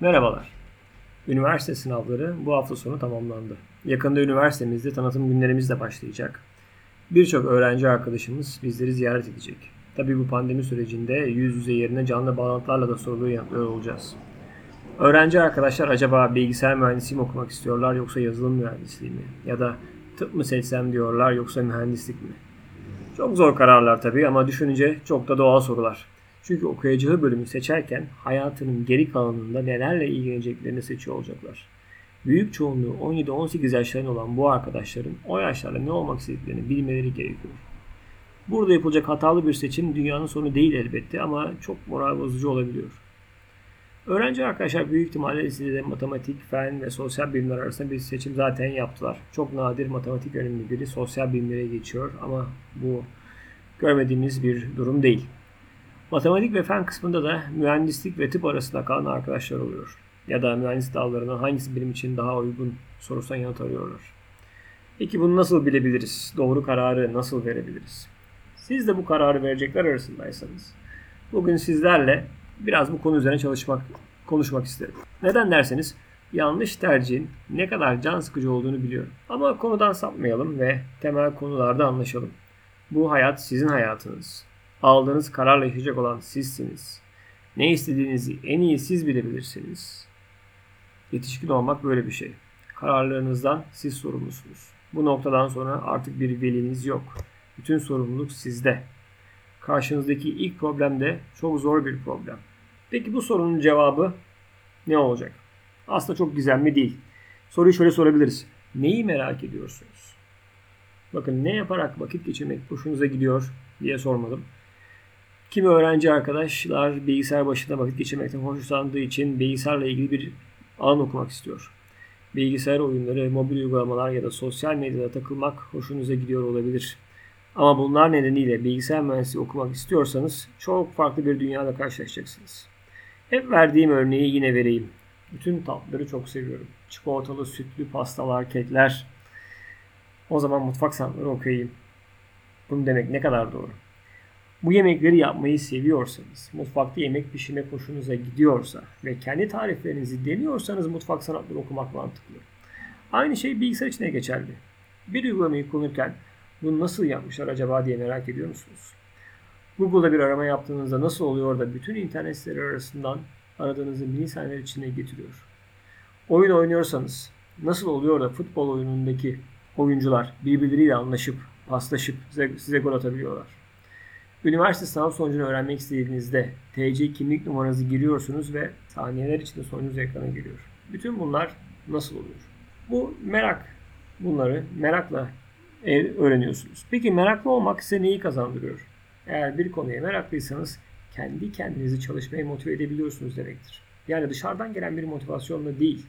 Merhabalar. Üniversite sınavları bu hafta sonu tamamlandı. Yakında üniversitemizde tanıtım günlerimiz de başlayacak. Birçok öğrenci arkadaşımız bizleri ziyaret edecek. Tabi bu pandemi sürecinde yüz yüze yerine canlı bağlantılarla da soruları yanıtlıyor olacağız. Öğrenci arkadaşlar acaba bilgisayar mühendisliği mi okumak istiyorlar yoksa yazılım mühendisliği mi? Ya da tıp mı seçsem diyorlar yoksa mühendislik mi? Çok zor kararlar tabii ama düşününce çok da doğal sorular. Çünkü okuyacağı bölümü seçerken hayatının geri kalanında nelerle ilgileneceklerini seçiyor olacaklar. Büyük çoğunluğu 17-18 yaşlarında olan bu arkadaşların o yaşlarda ne olmak istediklerini bilmeleri gerekiyor. Burada yapılacak hatalı bir seçim dünyanın sonu değil elbette ama çok moral bozucu olabiliyor. Öğrenci arkadaşlar büyük ihtimalle lisede matematik, fen ve sosyal bilimler arasında bir seçim zaten yaptılar. Çok nadir matematik önemli biri sosyal bilimlere geçiyor ama bu görmediğimiz bir durum değil. Matematik ve fen kısmında da mühendislik ve tıp arasında kalan arkadaşlar oluyor. Ya da mühendis dallarına hangisi benim için daha uygun sorusuna yanıt arıyorlar. Peki bunu nasıl bilebiliriz? Doğru kararı nasıl verebiliriz? Siz de bu kararı verecekler arasındaysanız bugün sizlerle biraz bu konu üzerine çalışmak, konuşmak isterim. Neden derseniz yanlış tercihin ne kadar can sıkıcı olduğunu biliyorum. Ama konudan sapmayalım ve temel konularda anlaşalım. Bu hayat sizin hayatınız. Aldığınız kararla yaşayacak olan sizsiniz. Ne istediğinizi en iyi siz bilebilirsiniz. Yetişkin olmak böyle bir şey. Kararlarınızdan siz sorumlusunuz. Bu noktadan sonra artık bir veliniz yok. Bütün sorumluluk sizde. Karşınızdaki ilk problem de çok zor bir problem. Peki bu sorunun cevabı ne olacak? Aslında çok gizemli değil. Soruyu şöyle sorabiliriz. Neyi merak ediyorsunuz? Bakın ne yaparak vakit geçirmek hoşunuza gidiyor diye sormadım. Kimi öğrenci arkadaşlar bilgisayar başında vakit geçirmekten hoşlandığı için bilgisayarla ilgili bir alan okumak istiyor. Bilgisayar oyunları, mobil uygulamalar ya da sosyal medyada takılmak hoşunuza gidiyor olabilir. Ama bunlar nedeniyle bilgisayar mühendisliği okumak istiyorsanız çok farklı bir dünyada karşılaşacaksınız. Hep verdiğim örneği yine vereyim. Bütün tatlıları çok seviyorum. Çikolatalı, sütlü pastalar, kekler. O zaman mutfak sanatları okuyayım. Bunu demek ne kadar doğru. Bu yemekleri yapmayı seviyorsanız, mutfakta yemek pişirme hoşunuza gidiyorsa ve kendi tariflerinizi deniyorsanız mutfak sanatları okumak mantıklı. Aynı şey bilgisayar için de geçerli. Bir uygulamayı kullanırken bunu nasıl yapmışlar acaba diye merak ediyor musunuz? Google'da bir arama yaptığınızda nasıl oluyor da bütün internet siteleri arasından aradığınızı milisaniyeler içine getiriyor? Oyun oynuyorsanız nasıl oluyor da futbol oyunundaki oyuncular birbirleriyle anlaşıp, paslaşıp size, size gol atabiliyorlar? Üniversite sınav sonucunu öğrenmek istediğinizde TC kimlik numaranızı giriyorsunuz ve saniyeler içinde sonucunuz ekrana geliyor. Bütün bunlar nasıl oluyor? Bu merak. Bunları merakla öğreniyorsunuz. Peki meraklı olmak size neyi kazandırıyor? Eğer bir konuya meraklıysanız kendi kendinizi çalışmaya motive edebiliyorsunuz demektir. Yani dışarıdan gelen bir motivasyonla değil,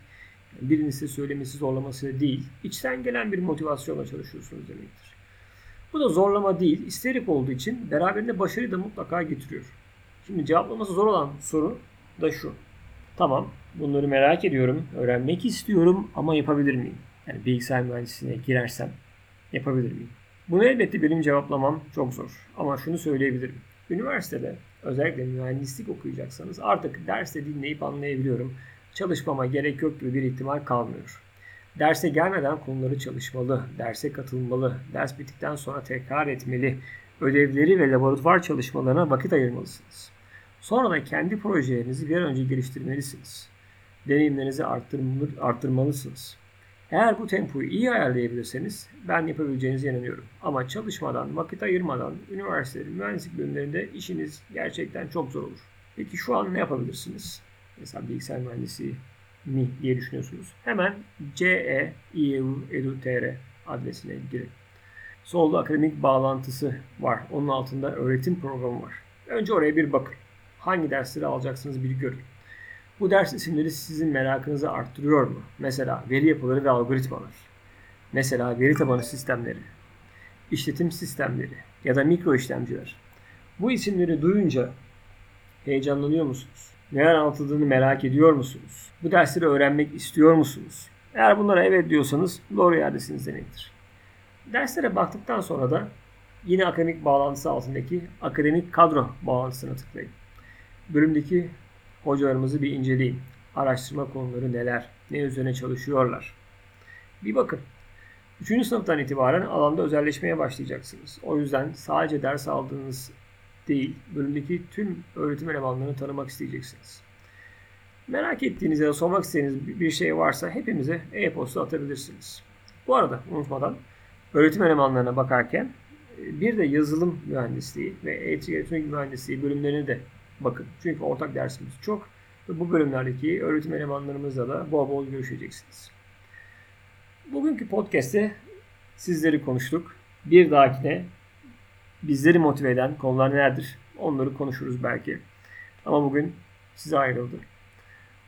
birinin size söylemesi zorlaması değil, içten gelen bir motivasyonla çalışıyorsunuz demektir. Bu da zorlama değil, isterik olduğu için beraberinde başarıyı da mutlaka getiriyor. Şimdi cevaplaması zor olan soru da şu. Tamam, bunları merak ediyorum, öğrenmek istiyorum ama yapabilir miyim? Yani bilgisayar mühendisliğine girersem yapabilir miyim? Bunu elbette benim cevaplamam çok zor. Ama şunu söyleyebilirim. Üniversitede özellikle mühendislik okuyacaksanız artık derste dinleyip anlayabiliyorum. Çalışmama gerek yok gibi bir ihtimal kalmıyor. Derse gelmeden konuları çalışmalı, derse katılmalı, ders bittikten sonra tekrar etmeli, ödevleri ve laboratuvar çalışmalarına vakit ayırmalısınız. Sonra da kendi projelerinizi bir an önce geliştirmelisiniz. Deneyimlerinizi arttırmalı, arttırmalısınız. Eğer bu tempoyu iyi ayarlayabilirseniz ben yapabileceğinize inanıyorum. Ama çalışmadan, vakit ayırmadan üniversitelerin mühendislik bölümlerinde işiniz gerçekten çok zor olur. Peki şu an ne yapabilirsiniz? Mesela bilgisayar mühendisliği mi diye düşünüyorsunuz. Hemen CE-EU-Edu.tr adresine girin. Solda akademik bağlantısı var. Onun altında öğretim programı var. Önce oraya bir bakın. Hangi dersleri alacaksınız bir görün. Bu ders isimleri sizin merakınızı arttırıyor mu? Mesela veri yapıları ve algoritmalar. Mesela veri tabanı sistemleri, işletim sistemleri ya da mikro işlemciler. Bu isimleri duyunca heyecanlanıyor musunuz? Neler anlatıldığını merak ediyor musunuz? Bu dersleri öğrenmek istiyor musunuz? Eğer bunlara evet diyorsanız doğru yerdesiniz demektir. Derslere baktıktan sonra da yine akademik bağlantısı altındaki akademik kadro bağlantısına tıklayın. Bölümdeki hocalarımızı bir inceleyin. Araştırma konuları neler? Ne üzerine çalışıyorlar? Bir bakın. Üçüncü sınıftan itibaren alanda özelleşmeye başlayacaksınız. O yüzden sadece ders aldığınız değil, bölümdeki tüm öğretim elemanlarını tanımak isteyeceksiniz. Merak ettiğiniz ya da sormak istediğiniz bir şey varsa hepimize e-posta atabilirsiniz. Bu arada unutmadan öğretim elemanlarına bakarken e, bir de yazılım mühendisliği ve elektronik mühendisliği bölümlerine de bakın. Çünkü ortak dersimiz çok ve bu bölümlerdeki öğretim elemanlarımızla da bol bol görüşeceksiniz. Bugünkü podcast'te sizleri konuştuk. Bir dahakine bizleri motive eden konular nelerdir? Onları konuşuruz belki. Ama bugün size ayrıldı.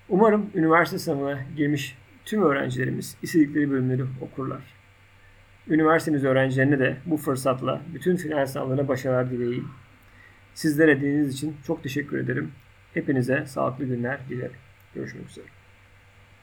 Umarım üniversite sınavına girmiş tüm öğrencilerimiz istedikleri bölümleri okurlar. Üniversitemiz öğrencilerine de bu fırsatla bütün final sınavlarına başarılar dileyeyim. Sizlere dinlediğiniz için çok teşekkür ederim. Hepinize sağlıklı günler dilerim. Görüşmek üzere.